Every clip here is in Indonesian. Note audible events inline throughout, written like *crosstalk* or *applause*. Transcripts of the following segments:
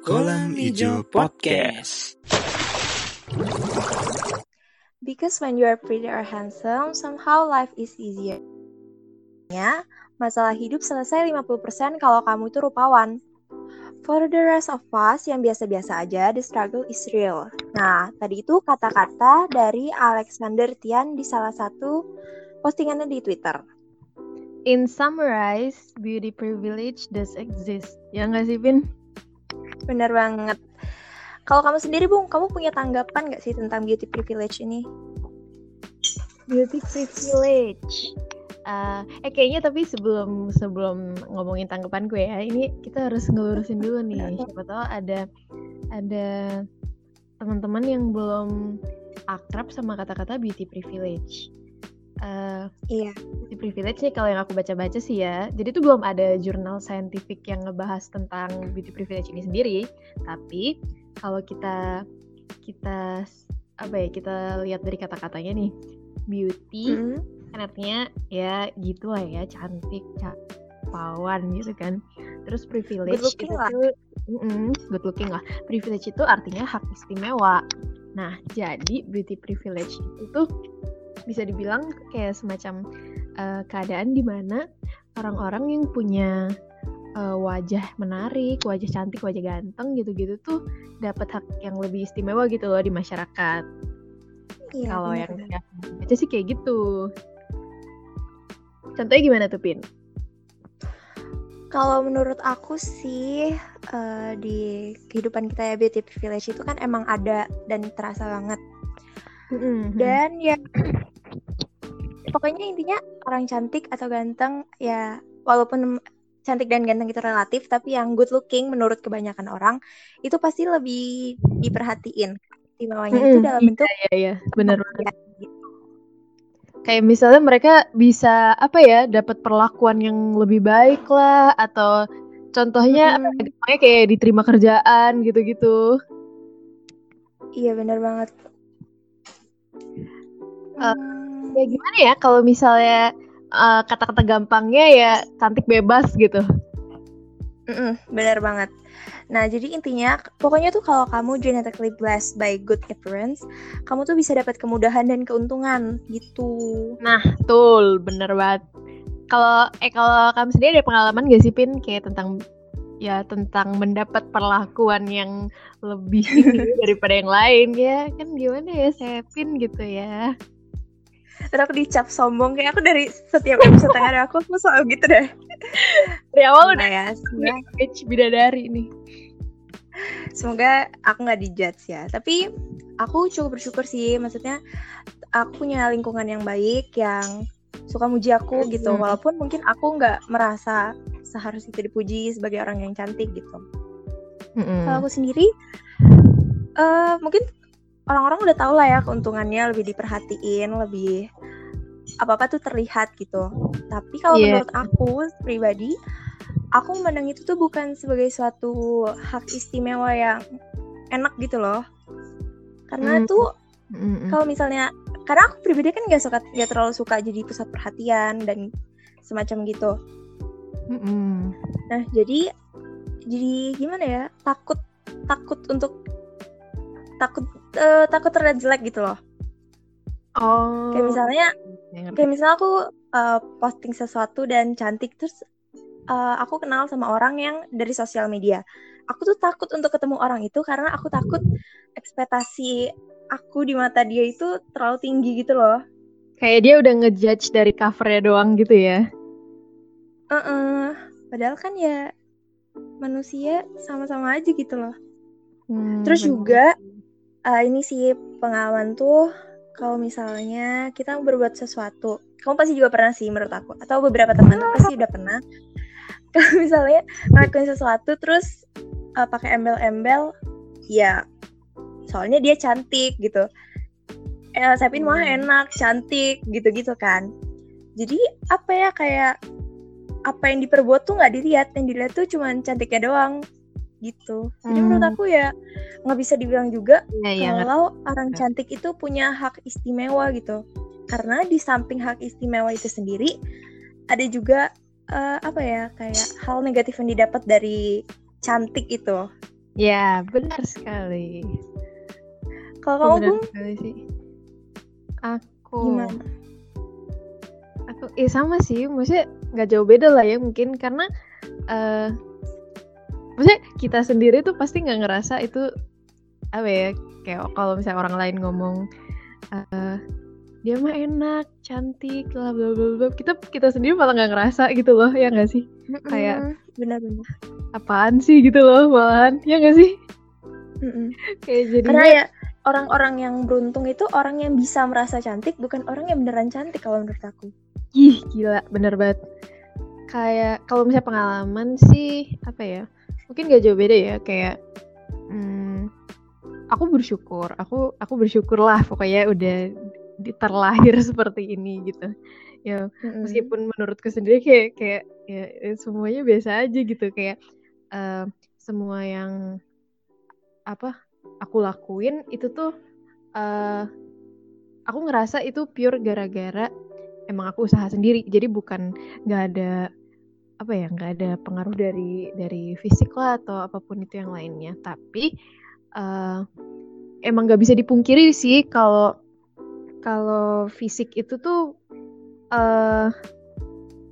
Kolam Ijo Podcast. Because when you are pretty or handsome, somehow life is easier. Ya, masalah hidup selesai 50% kalau kamu itu rupawan. For the rest of us yang biasa-biasa aja, the struggle is real. Nah, tadi itu kata-kata dari Alexander Tian di salah satu postingannya di Twitter. In summarize, beauty privilege does exist. Ya nggak sih, Pin? Bener banget. Kalau kamu sendiri, Bung, kamu punya tanggapan nggak sih tentang beauty privilege ini? Beauty privilege. Uh, eh kayaknya tapi sebelum sebelum ngomongin tanggapan gue ya, ini kita harus ngelurusin dulu nih. Siapa tahu ada ada teman-teman yang belum akrab sama kata-kata beauty privilege. Uh, iya. Beauty privilege nih kalau yang aku baca-baca sih ya. Jadi tuh belum ada jurnal saintifik yang ngebahas tentang beauty privilege ini sendiri. Tapi kalau kita kita apa ya kita lihat dari kata-katanya nih beauty mm -hmm. kan artinya ya gitu lah ya cantik capawan gitu kan terus privilege good itu lah. mm -mm, good looking lah privilege itu artinya hak istimewa nah jadi beauty privilege itu tuh bisa dibilang kayak semacam uh, keadaan di mana orang-orang yang punya uh, wajah menarik, wajah cantik, wajah ganteng gitu-gitu tuh dapat hak yang lebih istimewa gitu loh di masyarakat. Iya, Kalau yang baca sih kayak gitu. Contohnya gimana tuh, Pin? Kalau menurut aku sih uh, di kehidupan kita ya beauty privilege itu kan emang ada dan terasa banget. Mm-hmm. Dan ya pokoknya intinya orang cantik atau ganteng ya walaupun cantik dan ganteng itu relatif tapi yang good looking menurut kebanyakan orang itu pasti lebih diperhatiin istimewanya Mm-mm, itu dalam bentuk Iya, iya, benar banget. ya, gitu. Kayak misalnya mereka bisa apa ya, dapat perlakuan yang lebih baik lah atau contohnya Mm-mm. gampangnya kayak diterima kerjaan gitu-gitu. iya benar banget Hmm, Ya gimana ya kalau misalnya eh, kata-kata gampangnya ya cantik bebas gitu. mm-mm, benar banget nah jadi intinya pokoknya tuh kalau kamu genetically blessed by good appearance kamu tuh bisa dapat kemudahan dan keuntungan gitu Nah, betul, bener banget. Kalau eh kalau kamu sendiri ada pengalaman gak sih Pin kayak tentang ya tentang mendapat perlakuan yang lebih *laughs* daripada yang lain ya kan gimana ya saya Pin gitu ya. Terus aku dicap sombong kayak aku dari setiap episode yang ada aku aku selalu gitu deh. Dari awal udah Nah ya, semoga, *laughs* bidadari nih. semoga aku nggak dijudge ya. Tapi aku cukup bersyukur sih, maksudnya aku punya lingkungan yang baik yang suka muji aku gitu. Hmm. Walaupun mungkin aku nggak merasa seharusnya itu dipuji sebagai orang yang cantik gitu. Kalau aku sendiri, eh mungkin orang-orang udah tahu lah ya keuntungannya lebih diperhatiin, lebih apa-apa tuh terlihat gitu. Tapi kalau Iya. menurut aku pribadi, aku memandang itu tuh bukan sebagai suatu hak istimewa yang enak gitu loh. Karena Hmm. tuh kalau misalnya, karena aku pribadi kan gak suka, gak terlalu suka jadi pusat perhatian dan semacam gitu. Mm-mm. Nah, jadi jadi gimana ya? Takut takut untuk takut eh, takut terlihat jelek gitu loh. Oh. Kayak misalnya Ya, kayak misalnya aku eh, posting sesuatu dan cantik terus eh, aku kenal sama orang yang dari sosial media. Aku tuh takut untuk ketemu orang itu karena aku takut ekspektasi aku di mata dia itu terlalu tinggi gitu loh. Kayak dia udah ngejudge dari covernya doang gitu ya. Heeh. Padahal kan ya manusia sama-sama aja gitu loh. Hmm, Terus bener. juga eh, ini sih pengalaman tuh kalau misalnya kita berbuat sesuatu, kamu pasti juga pernah sih menurut aku, atau beberapa teman pasti udah pernah. *laughs* Kalau misalnya ngelakuin sesuatu terus eh, pakai embel-embel, ya soalnya dia cantik gitu. Eh, Sepin mah Hmm. enak, cantik gitu-gitu kan. Jadi apa ya kayak apa yang diperbuat tuh nggak dilihat, yang dilihat tuh cuman cantiknya doang gitu. Jadi Hmm. menurut aku ya nggak bisa dibilang juga iya, ngerti. kalau orang cantik itu punya hak istimewa gitu. Karena di samping hak istimewa itu sendiri ada juga eh, apa ya kayak hal negatif yang didapat dari cantik itu. Ya, benar sekali. Kalau kamu Bung, sih. Aku gimana? aku eh sama sih, maksudnya nggak jauh beda lah ya mungkin karena eh maksudnya kita sendiri tuh pasti nggak ngerasa itu apa ya kayak kalau misalnya orang lain ngomong eh dia mah enak, cantik, bla bla bla bla. Kita kita sendiri malah nggak ngerasa gitu loh, ya nggak sih? Kayak- Mm-mm, benar-benar. Apaan sih gitu loh malahan, ya nggak sih? Mm-mm. Kayak jadi Karena ya orang-orang yang beruntung itu orang yang bisa merasa cantik, bukan orang yang beneran cantik kalau menurut aku. Ih, gila, bener banget. Kayak kalau misalnya pengalaman sih, apa ya? Mungkin gak jauh beda ya, kayak hmm, aku bersyukur, aku aku bersyukur lah pokoknya udah terlahir *laughs* seperti ini gitu. Ya, Mm-mm. meskipun menurutku sendiri kayak kayak ya, eh, semuanya biasa aja gitu, kayak eh, semua yang apa aku lakuin itu tuh eh aku ngerasa itu pure gara-gara emang aku usaha sendiri jadi bukan nggak ada apa ya nggak ada pengaruh dari dari fisik lah atau apa pun itu yang lainnya tapi eh, emang nggak bisa dipungkiri sih kalau kalau fisik itu tuh eh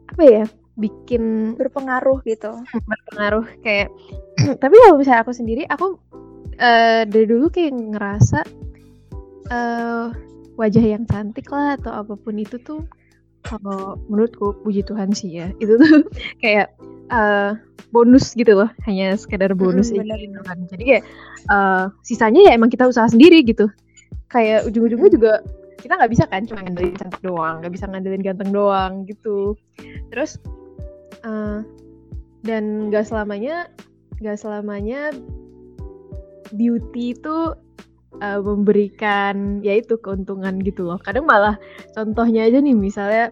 apa ya bikin berpengaruh gitu. berpengaruh kayak *clears throat* tapi kalau misalnya aku sendiri aku eh, dari dulu kayak ngerasa eh wajah yang cantik lah atau apa pun itu tuh kalau menurutku puji Tuhan sih ya. Itu tuh *laughs* kayak eh, bonus gitu loh. Hanya sekedar bonus Mm-mm, aja benar, gitu kan. Jadi kayak eh, sisanya ya emang kita usaha sendiri gitu. Kayak ujung-ujungnya juga kita nggak bisa kan cuma ngandelin cantik doang nggak bisa ngandelin ganteng doang gitu. Terus eh, dan nggak selamanya nggak selamanya beauty itu uh, memberikan ya itu keuntungan gitu loh kadang malah contohnya aja nih misalnya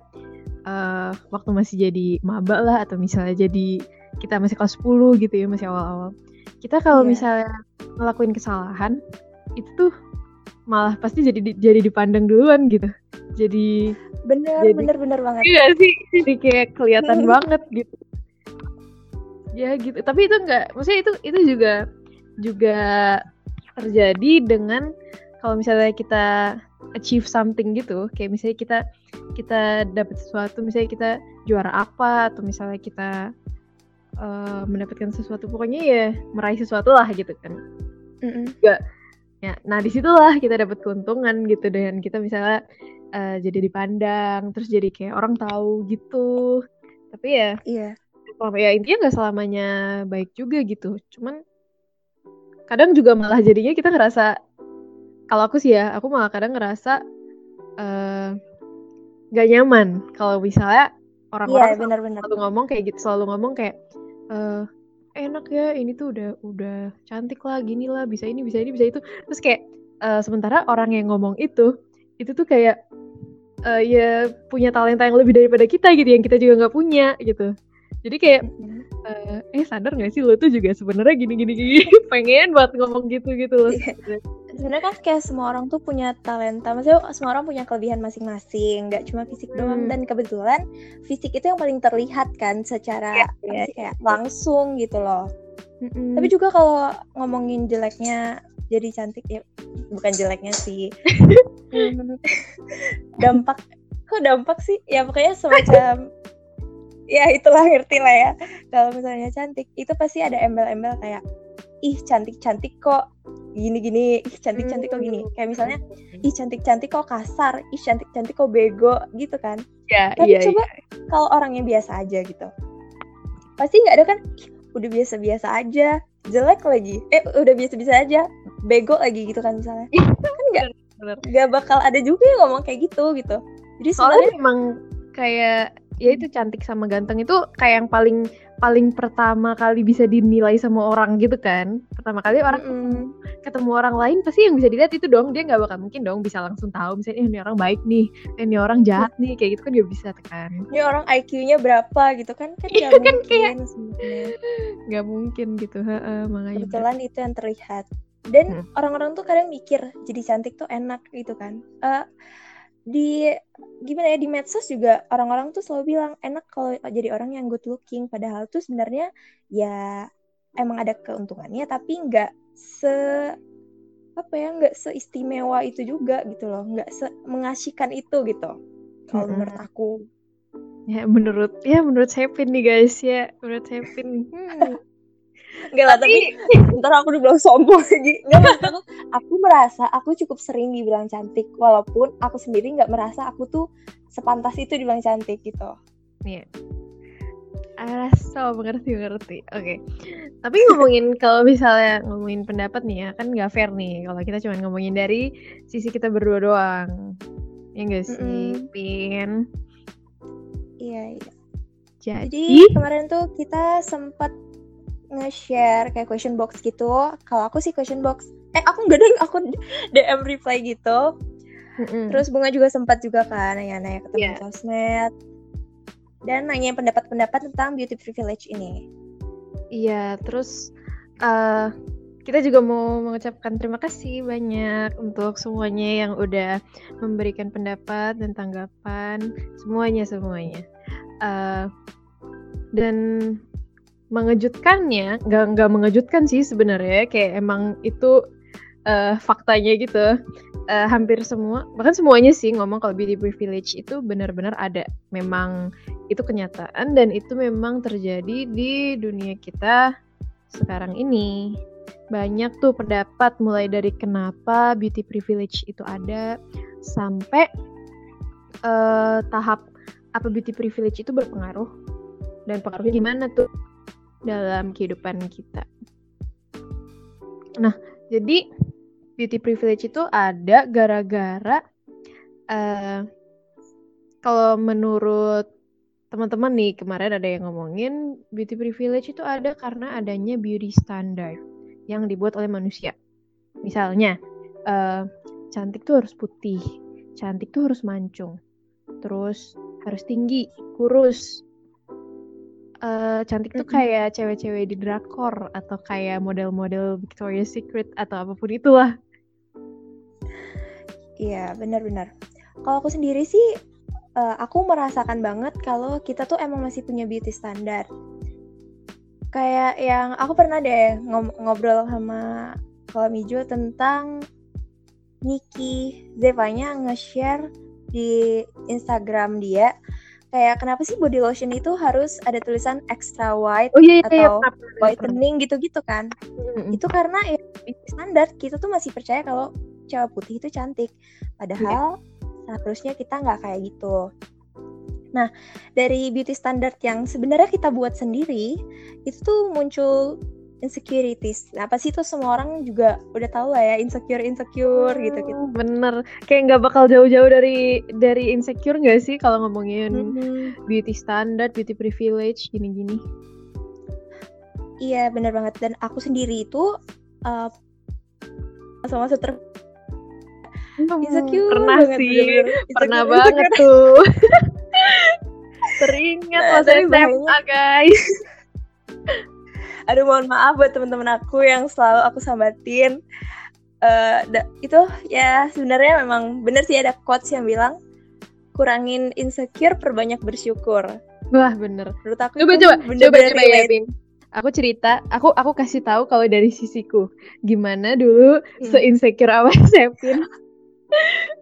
uh, waktu masih jadi maba lah atau misalnya jadi kita masih kelas 10 gitu ya masih awal-awal kita kalau Iya. misalnya ngelakuin kesalahan itu tuh malah pasti jadi jadi dipandang duluan gitu jadi Bener, Jadi- bener, bener banget. Iya sih, jadi kayak kelihatan *laughs* banget gitu. Ya gitu, tapi itu enggak, maksudnya itu itu juga juga terjadi dengan kalau misalnya kita achieve something gitu, kayak misalnya kita kita dapat sesuatu, misalnya kita juara apa atau misalnya kita eh, mendapatkan sesuatu, pokoknya ya meraih sesuatu lah gitu kan. Mm-mm. Ya, nah di situlah kita dapat keuntungan gitu dengan kita misalnya eh, jadi dipandang, terus jadi kayak orang tahu gitu. Tapi ya, Iya. selama- ya intinya nggak selamanya baik juga gitu. Cuman kadang juga malah jadinya kita ngerasa, kalau aku sih ya, aku malah kadang ngerasa eh, nggak nyaman kalau misalnya orang-orang bener-bener. selalu ngomong kayak gitu, selalu ngomong kayak eh enak ya ini tuh udah udah cantik lah gini lah bisa ini bisa ini bisa itu terus kayak eh, sementara orang yang ngomong itu itu tuh kayak eh, ya punya talenta yang lebih daripada kita gitu yang kita juga nggak punya gitu jadi kayak. Eh, sadar gak sih lo tuh juga sebenarnya gini gini gini *laughs* pengen banget ngomong gitu gitu loh Iya. Sebenarnya kan kayak semua orang tuh punya talenta, maksudnya semua orang punya kelebihan masing-masing, nggak cuma fisik doang. Hmm. Dan kebetulan fisik itu yang paling terlihat kan secara apa iya, sih, kayak langsung gitu loh. Mm-mm. Tapi juga kalau ngomongin jeleknya jadi cantik ya bukan jeleknya sih. *laughs* *laughs* Dampak kok dampak sih? Ya pokoknya semacam ya itulah ngerti lah ya. Kalau misalnya cantik itu pasti ada embel-embel kayak ih cantik-cantik kok gini-gini, ih cantik-cantik kok gini. Kayak misalnya ih cantik-cantik kok kasar, ih cantik-cantik kok bego gitu kan. ya Tapi iya coba kalau orangnya biasa aja gitu. Pasti nggak ada kan "Ih, udah biasa-biasa aja, jelek lagi. Eh udah biasa-biasa aja, bego lagi gitu kan misalnya. kan nggak nggak bakal ada juga yang ngomong kayak gitu gitu. Jadi soalnya sebenarnya memang kayak ya itu cantik sama ganteng itu kayak yang paling paling pertama kali bisa dinilai sama orang gitu kan. Pertama kali orang Mm-mm. ketemu orang lain pasti yang bisa dilihat itu dong. Dia nggak bakal mungkin dong bisa langsung tahu misalnya "Eh, ini orang baik nih eh, ini orang jahat nih kayak gitu kan dia bisa kan ini orang IQ-nya berapa gitu kan? Kan Iya, nggak kan mungkin sebenarnya. *laughs* nggak mungkin gitu. Heeh, makanya. Kebetulan itu yang terlihat. Dan Hmm. orang-orang tuh kadang mikir jadi cantik tuh enak gitu kan. Eh, di gimana ya di medsos juga orang-orang tuh selalu bilang enak kalau jadi orang yang good looking padahal tuh sebenarnya ya emang ada keuntungannya tapi nggak se apa ya nggak seistimewa itu juga gitu loh nggak se mengasihkan itu gitu kalau Mm-mm. menurut aku Ya menurut ya menurut Sepin nih guys ya menurut Sepin. Hmm. Enggak lah, tapi ntar aku dibilang sombong lagi. Enggak, aku, aku merasa aku cukup sering dibilang cantik, walaupun aku sendiri nggak merasa aku tuh sepantas itu dibilang cantik gitu. Iya. Ah, so mengerti mengerti. Oke. Tapi ngomongin *laughs* kalau misalnya ngomongin pendapat nih ya kan nggak fair nih kalau kita cuma ngomongin dari sisi kita berdua doang. Ya enggak sih, Mm-mm. Pin? Iya, iya. Jadi, Jadi kemarin tuh kita sempat nge-share kayak question box gitu. Kalau aku sih question box. Eh, aku nggak ada, aku *laughs* DM reply gitu. Mm-mm. Terus Bunga juga sempat juga kan nanya-nanya ke teman Iya. sosmed. Dan nanya pendapat-pendapat tentang beauty privilege ini. Iya, terus eh kita juga mau mengucapkan terima kasih banyak untuk semuanya yang udah memberikan pendapat dan tanggapan, semuanya semuanya. Eh, dan mengejutkannya, nggak nggak mengejutkan sih sebenarnya, kayak emang itu eh, faktanya gitu. Eh, hampir semua, bahkan semuanya sih ngomong kalau beauty privilege itu benar-benar ada, memang itu kenyataan dan itu memang terjadi di dunia kita sekarang ini. Banyak tuh pendapat mulai dari kenapa beauty privilege itu ada sampai eh, tahap apa beauty privilege itu berpengaruh. Dan pengaruhnya gimana tuh dalam kehidupan kita. Nah, jadi beauty privilege itu ada gara-gara eh kalau menurut teman-teman nih kemarin ada yang ngomongin beauty privilege itu ada karena adanya beauty standard yang dibuat oleh manusia. Misalnya, eh, cantik tuh harus putih, cantik tuh harus mancung, terus harus tinggi, kurus. Eh, cantik tuh kayak cewek-cewek di drakor atau kayak model-model Victoria's Secret atau apa pun itulah. Iya, benar-benar. Kalau aku sendiri sih, eh, aku merasakan banget kalau kita tuh emang masih punya beauty standar. Kayak yang aku pernah deh ngobrol sama Kalamijo tentang Niki Zevanya nge-share di Instagram dia kayak kenapa sih body lotion itu harus ada tulisan extra white Oh iya iya, iya atau pernah, pernah. whitening gitu-gitu kan Mm-mm. itu karena ya standar kita tuh masih percaya kalau cewek putih itu cantik padahal seharusnya kita nggak kayak gitu nah dari beauty standard yang sebenarnya kita buat sendiri itu tuh muncul insecurities nah apa sih itu semua orang juga udah tahu lah ya insecure insecure gitu gitu Hmm, Bener, kayak nggak bakal jauh-jauh dari dari insecure nggak sih kalau ngomongin Mhm. beauty standard, beauty privilege, gini-gini. iya benar banget dan aku sendiri itu uh, masa-masa ter insecure pernah banget, sih, bener-bener. pernah Insecure, banget tuh. *laughs* Teringat Nah, masa SMA guys. Aduh mohon maaf buat teman-teman aku yang selalu aku sambatin. Eh, da- itu ya sebenarnya memang bener sih ada quotes yang bilang kurangin insecure, perbanyak bersyukur. Wah bener. Menurut aku Coba coba, coba bener-bener coba ya relate. Bin. Aku cerita, aku aku kasih tahu kalau dari sisiku gimana dulu Hmm. se-insecure apa *laughs* Sepin.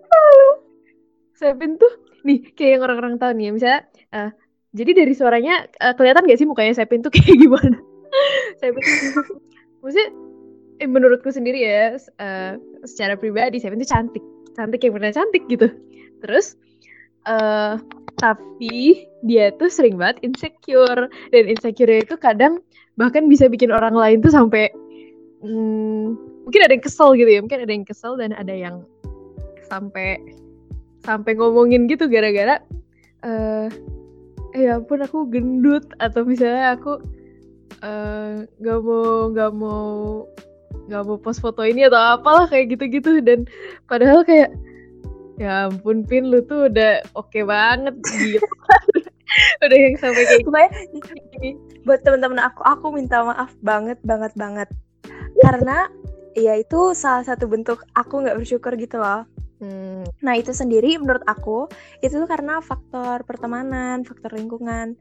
Lalu, Sepin tuh nih kayak yang orang-orang tahu nih ya, misalnya eh, jadi dari suaranya eh, kelihatan gak sih mukanya Sepin tuh kayak *laughs* gimana? *laughs* Sepin tuh- maksudnya eh, menurutku sendiri ya eh, secara pribadi Sepin tuh cantik, cantik yang benar cantik gitu. Terus eh tapi dia tuh sering banget insecure. Dan insecure itu kadang bahkan bisa bikin orang lain tuh sampai hmm, mungkin ada yang kesel gitu ya. Mungkin ada yang kesel dan ada yang sampai sampai ngomongin gitu gara-gara eh ya ampun aku gendut. Atau misalnya aku eh, nggak mau nggak mau nggak mau post foto ini atau apalah kayak gitu-gitu. Dan padahal kayak ya ampun pin lu tuh udah oke banget gitu. *laughs* Udah yang sampai kayak Pokoknya buat teman-teman aku, aku minta maaf banget banget banget. Karena ya itu salah satu bentuk aku nggak bersyukur gitu loh. hmm, Nah itu sendiri menurut aku itu tuh karena faktor pertemanan, faktor lingkungan.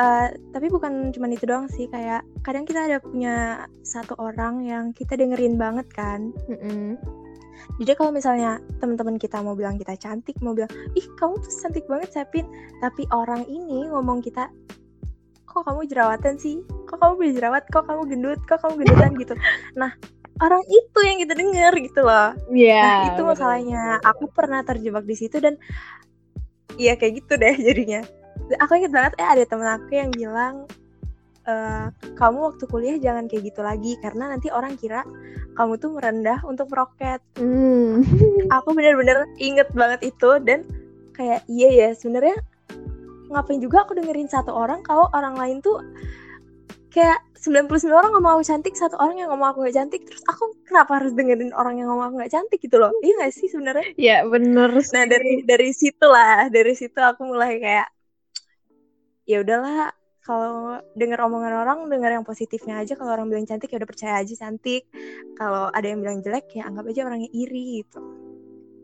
Uh, tapi bukan cuma itu doang sih kayak kadang kita ada punya satu orang yang kita dengerin banget kan. Mm -mm. jadi kalau misalnya teman-teman kita mau bilang kita cantik mau bilang ih kamu tuh cantik banget Sepin tapi orang ini ngomong kita kok kamu jerawatan sih? Kok kamu berjerawat kok kamu gendut? Kok kamu gendutan? Gitu. Nah orang itu yang kita denger gitu loh. Iya. nah itu masalahnya. Aku pernah terjebak di situ dan Iya kayak gitu deh jadinya aku inget banget eh ada temen aku yang bilang "Eh, kamu waktu kuliah jangan kayak gitu lagi karena nanti orang kira kamu tuh merendah untuk meroket Hmm. aku bener-bener inget banget itu dan kayak iya ya sebenarnya ngapain juga aku dengerin satu orang kalau orang lain tuh kayak 99 orang ngomong aku cantik satu orang yang ngomong aku gak cantik terus aku kenapa harus dengerin orang yang ngomong aku gak cantik gitu loh iya gak sih sebenarnya Ya bener nah sih. dari dari situ lah dari situ aku mulai kayak ya udahlah kalau denger omongan orang denger yang positifnya aja kalau orang bilang cantik ya udah percaya aja cantik kalau ada yang bilang jelek ya anggap aja orangnya iri gitu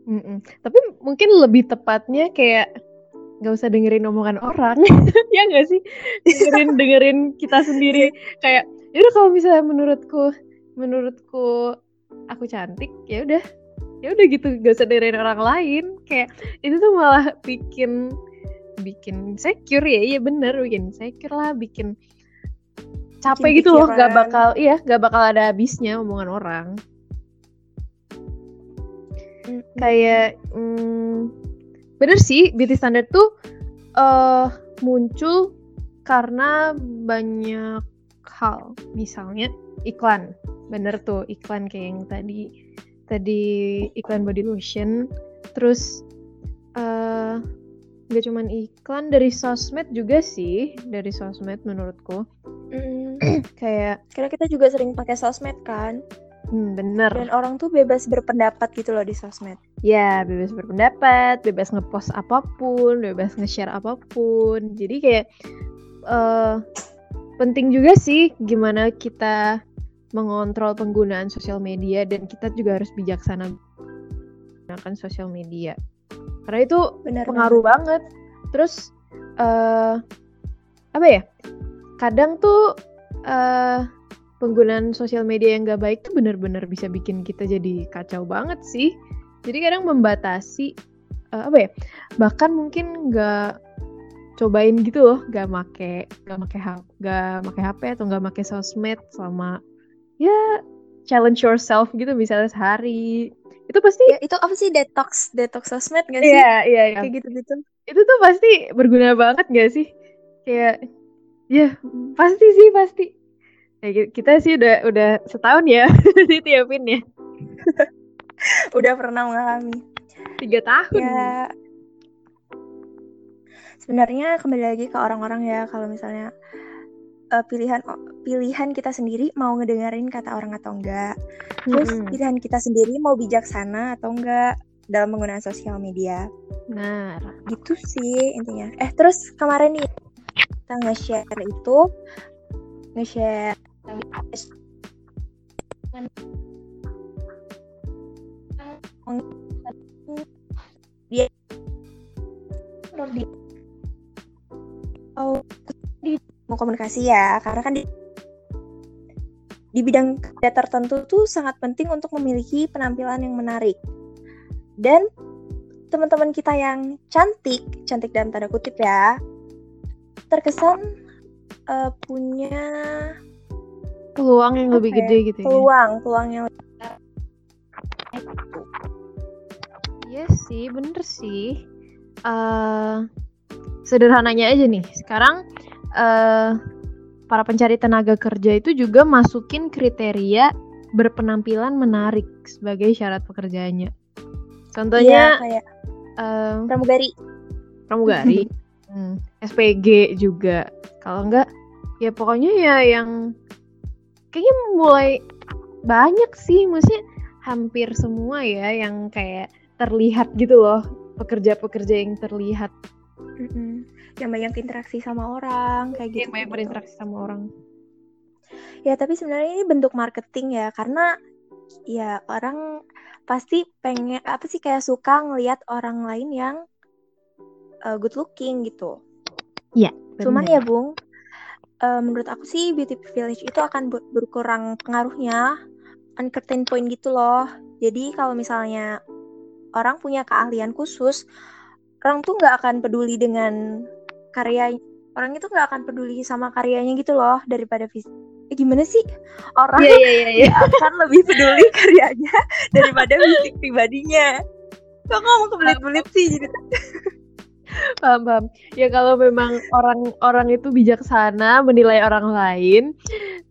Mm-mm. Tapi mungkin lebih tepatnya kayak nggak usah dengerin omongan orang, *laughs* ya nggak sih? Dengerin *laughs* dengerin kita sendiri. kayak, ya udah kalau misalnya menurutku, menurutku aku cantik, ya udah, ya udah gitu, gak usah dengerin orang lain. Kayak itu tuh malah bikin bikin secure ya, iya bener, bikin secure lah, bikin capek Bikin gitu loh, gak pikiran. bakal, iya, gak bakal ada habisnya omongan orang. kayak hmm, bener sih beauty standard tuh eh muncul karena banyak hal misalnya iklan bener tuh iklan kayak yang tadi tadi iklan body lotion terus eh nggak cuman iklan dari sosmed juga sih dari sosmed menurutku. Mm, *clears throat* kayak karena kita juga sering pakai sosmed kan? Hmm, bener. Dan orang tuh bebas berpendapat gitu loh di sosmed. Ya, bebas berpendapat, bebas ngepost apa pun, bebas nge-share apa pun. Jadi kayak eh penting juga sih gimana kita mengontrol penggunaan sosial media dan kita juga harus bijaksana menggunakan sosial media. Karena itu benar pengaruh banget. Terus eh apa ya? Kadang tuh eh penggunaan sosial media yang gak baik tuh bener-bener bisa bikin kita jadi kacau banget sih. Jadi kadang membatasi eh, apa ya? Bahkan mungkin nggak cobain gitu loh, nggak make nggak make HP, nggak make HP atau nggak make sosmed selama ya challenge yourself gitu misalnya sehari. Itu pasti ya itu apa sih detox detox sosmed gak sih Iya, iya, iya. kayak gitu gitu Itu tuh pasti berguna banget gak sih? Kayak ya pasti sih pasti. Ya, ki- kita sih udah udah setahun ya *laughs* di Tiapin ya. *laughs* udah pernah mengalami Tiga tahun. ya sebenarnya kembali lagi ke orang-orang ya kalau misalnya eh, pilihan pilihan kita sendiri mau ngedengerin kata orang atau enggak. Terus Mm-mm. pilihan kita sendiri mau bijaksana atau enggak dalam menggunakan sosial media. Nah, gitu sih intinya. Eh terus kemarin nih kita nge-share itu nge-share dia di oh mau komunikasi ya karena kan di di bidang kerja tertentu tuh sangat penting untuk memiliki penampilan yang menarik dan teman-teman kita yang cantik cantik dalam tanda kutip ya terkesan eh, punya peluang yang lebih Apa ya, gede gitu ya. peluang peluang yang Iya sih, bener sih. eh sederhananya aja nih, sekarang eh para pencari tenaga kerja itu juga masukin kriteria berpenampilan menarik sebagai syarat pekerjaannya. Contohnya kayak eh, pramugari pramugari, *laughs* hmm, SPG juga. Kalau enggak, ya pokoknya ya yang kayaknya mulai banyak sih, maksudnya hampir semua ya yang kayak terlihat gitu loh pekerja-pekerja yang terlihat Mm-mm. Yang banyak interaksi sama orang kayak gitu yang banyak berinteraksi sama orang. ya tapi sebenarnya ini bentuk marketing ya karena ya orang pasti pengen apa sih kayak suka ngelihat orang lain yang uh, good looking gitu Cuman Bener. ya, Bung, uh, menurut aku sih beauty privilege itu akan ber- berkurang pengaruhnya uncertain point gitu loh. Jadi kalau misalnya orang punya keahlian khusus, orang tuh nggak akan peduli dengan karya orang itu nggak akan peduli sama karyanya gitu loh daripada fisik. Eh, gimana sih orang Iya iya iya. iya. *laughs* akan lebih peduli karyanya *laughs* daripada fisik pribadinya. Kok ngomong kebelit-belit sih jadi paham paham ya kalau memang orang-orang itu bijaksana menilai orang lain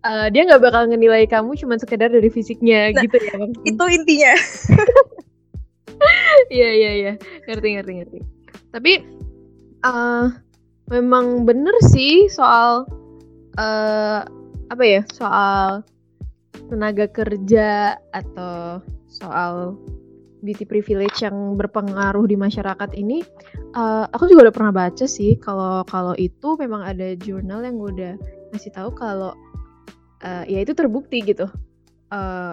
eh, dia nggak bakal menilai kamu cuma sekedar dari fisiknya Nah, gitu ya Bang? itu intinya. *laughs* iya iya iya ngerti ngerti ngerti tapi eh memang bener sih soal eh apa ya soal tenaga kerja atau soal beauty privilege yang berpengaruh di masyarakat ini eh, aku juga udah pernah baca sih kalau kalau itu memang ada jurnal yang udah ngasih tahu kalau eh, ya itu terbukti gitu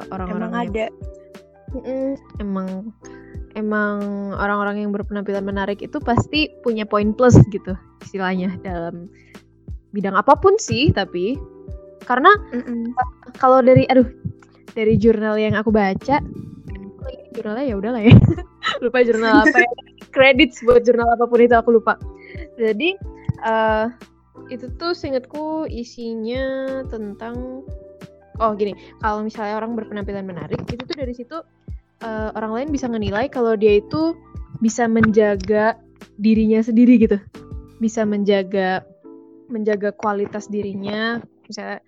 orang-orang Emang yang- ada. Mm-mm, emang emang orang-orang yang berpenampilan menarik itu pasti punya poin plus gitu istilahnya dalam bidang apa pun sih tapi karena Mm-mm. kalau dari aduh dari jurnal yang aku baca jurnalnya ya udahlah ya. *laughs* Lupa jurnal apa ya. *laughs* Credits buat jurnal apa pun itu aku lupa. Jadi eh, itu tuh seingatku isinya tentang oh gini kalau misalnya orang berpenampilan menarik itu tuh dari situ eh, orang lain bisa menilai kalau dia itu bisa menjaga dirinya sendiri gitu. Bisa menjaga menjaga kualitas dirinya. Misalnya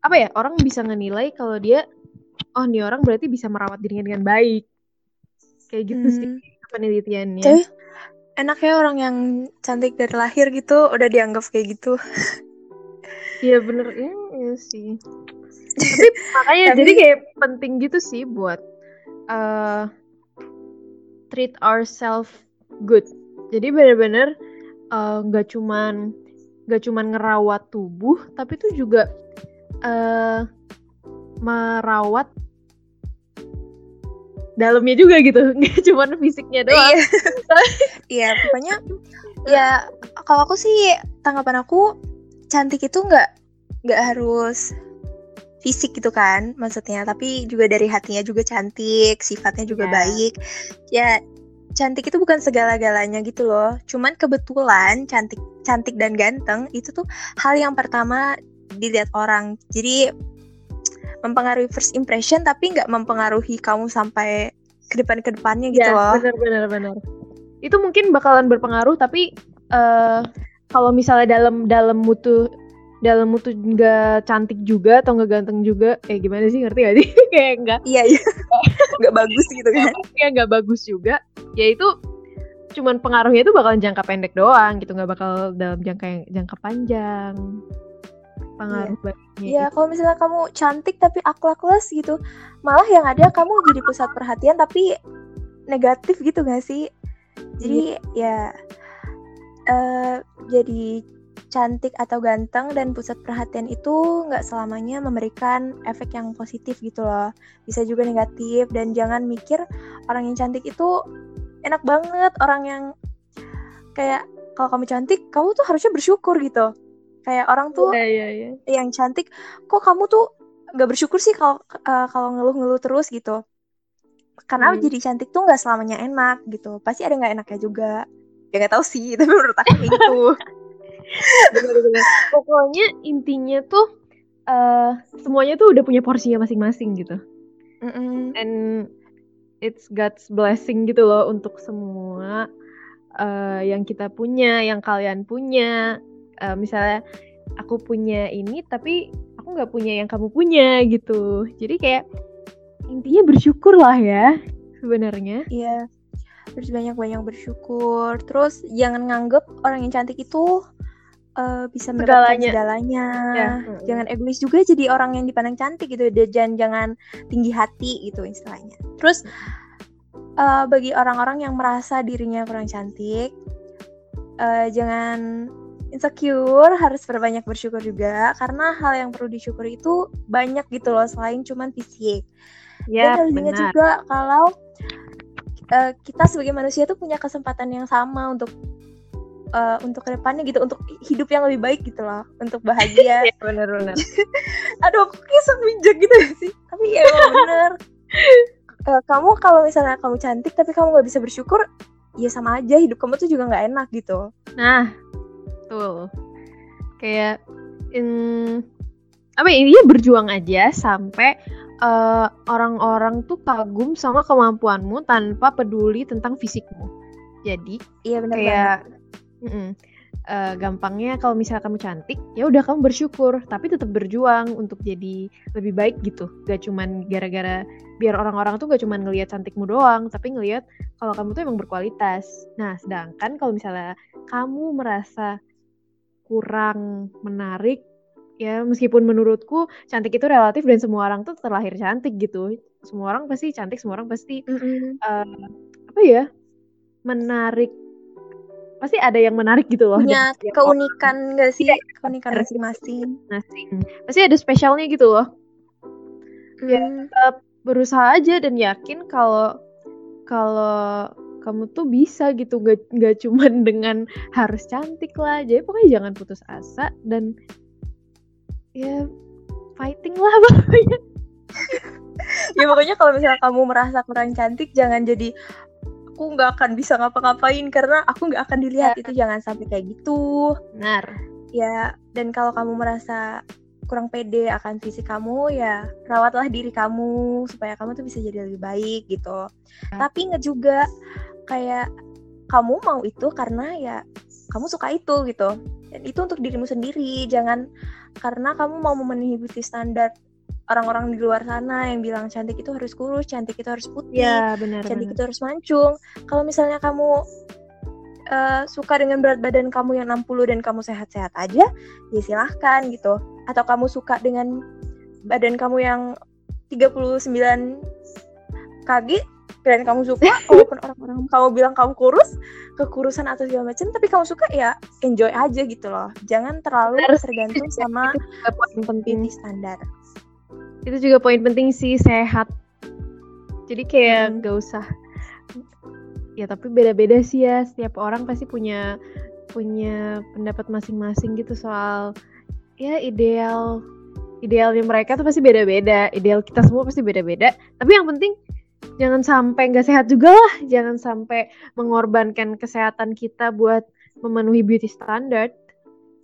apa ya? Orang bisa menilai kalau dia oh nih orang berarti bisa merawat dirinya dengan baik. Kayak gitu sih Hmm. penelitiannya. Tapi enaknya orang yang cantik dari lahir gitu udah dianggap kayak gitu. Iya bener. Ya, iya sih. *laughs* Tapi makanya Tapi- jadi kayak penting gitu sih buat eh treat ourselves good. Jadi bener-bener eh, nggak cuman nggak cuman ngerawat tubuh tapi tuh juga eh merawat dalamnya juga gitu. *laughs* Nggak cuman fisiknya doang. Iya. *laughs* Iya, pokoknya ya kalau aku sih tanggapan aku cantik itu nggak nggak harus fisik gitu kan maksudnya, tapi juga dari hatinya juga cantik, sifatnya juga Iya. baik. Ya cantik itu bukan segala-galanya gitu loh. Cuman kebetulan cantik cantik dan ganteng itu tuh hal yang pertama dilihat orang. Jadi mempengaruhi first impression tapi nggak mempengaruhi kamu sampai ke depan ke depannya gitu Ya, loh. benar benar benar. Itu mungkin bakalan berpengaruh tapi eh kalau misalnya dalam dalam mutu dalam mutu nggak cantik juga atau nggak ganteng juga kayak gimana sih ngerti gak sih *laughs* kayak nggak Iya iya. *laughs* Nggak bagus gitu kan. *laughs* kayak nggak bagus juga ya itu cuman pengaruhnya itu bakalan jangka pendek doang gitu nggak bakal dalam jangka yang jangka panjang pengaruh baiknya Iya, itu. kalau misalnya kamu cantik tapi akhlakless gitu, malah yang ada kamu jadi pusat perhatian tapi negatif gitu gak sih? Jadi ya eh jadi cantik atau ganteng dan pusat perhatian itu nggak selamanya memberikan efek yang positif gitu loh. Bisa juga negatif dan jangan mikir orang yang cantik itu enak banget, orang yang kayak kalau kamu cantik, kamu tuh harusnya bersyukur gitu. Kayak orang tuh Iya iya iya. yang cantik kok kamu tuh nggak bersyukur sih kalau eh, kalau ngeluh-ngeluh terus gitu karena Hmm. jadi cantik tuh nggak selamanya enak gitu pasti ada nggak enaknya juga ya nggak tahu sih *laughs* tapi menurut aku kayak gitu Bener-bener. Pokoknya intinya tuh eh semuanya tuh udah punya porsinya masing-masing gitu. Mm-mm. And it's God's blessing gitu loh untuk semua eh, yang kita punya, yang kalian punya. Eh, misalnya aku punya ini tapi aku nggak punya yang kamu punya gitu. Jadi kayak intinya bersyukur lah ya sebenarnya. Iya terus banyak-banyak bersyukur terus jangan nganggep orang yang cantik itu eh, bisa mendapatkan Segalanya. segalanya. Ya. jangan egois juga jadi orang yang dipandang cantik gitu. Jangan jangan tinggi hati gitu istilahnya. Terus eh, bagi orang-orang yang merasa dirinya kurang cantik eh, jangan insecure harus berbanyak bersyukur juga. Karena hal yang perlu disyukuri itu banyak gitu loh selain cuman fisik. Ya, dan harus ingat juga kalau eh, kita sebagai manusia tuh punya kesempatan yang sama untuk uh, untuk ke depannya gitu untuk hidup yang lebih baik gitu loh untuk bahagia *laughs* Iya bener-bener. *laughs* aduh aku kisah bijak gitu ya sih tapi ya bener *laughs* Eh, kamu kalau misalnya kamu cantik tapi kamu nggak bisa bersyukur ya sama aja hidup kamu tuh juga nggak enak gitu Nah, tuh. Kayak in, apa ya, dia berjuang aja sampai eh, orang-orang tuh kagum sama kemampuanmu tanpa peduli tentang fisikmu. Jadi iya bener banget kayak mm-mm, eh, gampangnya kalau misalnya kamu cantik, ya udah kamu bersyukur, tapi tetap berjuang untuk jadi lebih baik gitu. Gak cuman gara-gara biar orang-orang tuh gak cuman ngelihat cantikmu doang, tapi ngelihat kalau kamu tuh emang berkualitas. Nah, sedangkan kalau misalnya kamu merasa kurang menarik, ya meskipun menurutku cantik itu relatif dan semua orang tuh terlahir cantik gitu. Semua orang pasti cantik, semua orang pasti Mm-mm. eh, apa ya menarik pasti ada yang menarik gitu loh punya keunikan gak sih Iya, keunikan bener. masing-masing masing pasti ada spesialnya gitu loh Ya. Hmm. berusaha aja dan yakin kalau kalau kamu tuh bisa gitu gak, gak cuman *laughs* dengan harus cantik lah jadi pokoknya jangan putus asa dan ya fighting lah *laughs* pokoknya ya pokoknya kalau misalnya kamu merasa kurang cantik jangan jadi aku nggak akan bisa ngapa-ngapain karena aku nggak akan dilihat. Ya. itu jangan sampai kayak gitu. Benar. Ya dan kalau kamu merasa kurang pede akan fisik kamu ya rawatlah diri kamu supaya kamu tuh bisa jadi lebih baik gitu. Tapi nggak juga kayak kamu mau itu karena ya kamu suka itu gitu. Dan itu untuk dirimu sendiri jangan karena kamu mau memenuhi beauty standar orang-orang di luar sana yang bilang cantik itu harus kurus cantik itu harus putih ya benar cantik benar itu harus mancung. Kalau misalnya kamu eh, suka dengan berat badan kamu yang 60 dan kamu sehat-sehat aja, ya silahkan gitu. Atau kamu suka dengan badan kamu yang 39 kg dan kamu suka *laughs* walaupun orang-orang kamu bilang kamu kurus, kekurusan atau segala macam, tapi kamu suka ya enjoy aja gitu loh. Jangan terlalu tergantung sama penting standar. Itu juga poin penting sih sehat. Jadi kayak Hmm. nggak usah. Ya tapi beda-beda sih ya. Setiap orang pasti punya punya pendapat masing-masing gitu soal ya ideal idealnya mereka tuh pasti beda-beda. Ideal kita semua pasti beda-beda. Tapi yang penting jangan sampai nggak sehat juga lah. Jangan sampai mengorbankan kesehatan kita buat memenuhi beauty standard.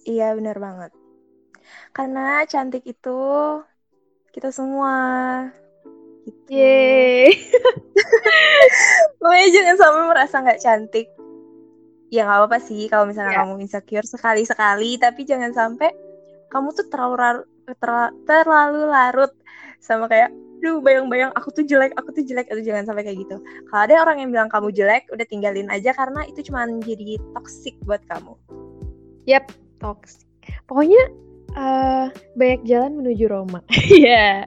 Iya benar banget. Karena cantik itu kita semua. Gitu. Yeay Pokoknya jangan sampai merasa nggak cantik. Ya nggak apa-apa sih kalau misalnya Iya. kamu insecure sekali-sekali, tapi jangan sampai kamu tuh terlalu rar- terla- terlalu larut sama kayak, duh bayang-bayang aku tuh jelek, aku tuh jelek, itu jangan sampai kayak gitu. Kalau ada orang yang bilang kamu jelek, udah tinggalin aja karena itu cuma jadi toxic buat kamu. Yap, toxic. Pokoknya eh, banyak jalan menuju Roma. *laughs* Iya.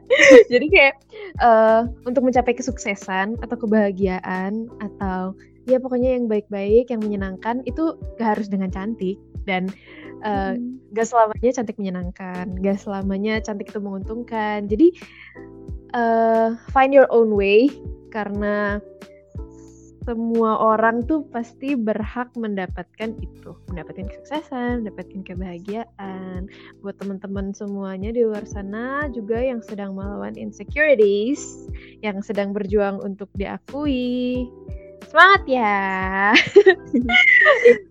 Jadi kayak eh, untuk mencapai kesuksesan atau kebahagiaan atau ya pokoknya yang baik-baik, yang menyenangkan itu gak harus dengan cantik dan eh, Hmm. gak selamanya cantik menyenangkan, gak selamanya cantik itu menguntungkan. Jadi eh, find your own way karena semua orang tuh pasti berhak mendapatkan itu, mendapatkan kesuksesan, mendapatkan kebahagiaan. Buat teman-teman semuanya di luar sana juga yang sedang melawan insecurities, yang sedang berjuang untuk diakui. Semangat ya. *laughs*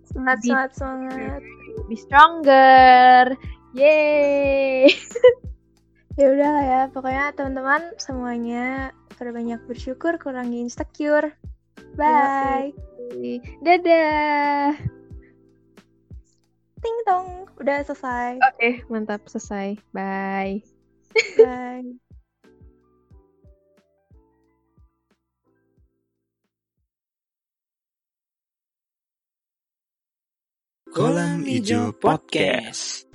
Semangat, semangat, semangat. Be stronger. Yeay. Ya udah lah ya, pokoknya teman-teman semuanya perbanyak bersyukur, kurangi insecure. Bye. Dadah. Ting tong, udah selesai. Oke, mantap selesai. Bye. Bye. *laughs* Kolam Ijo Podcast.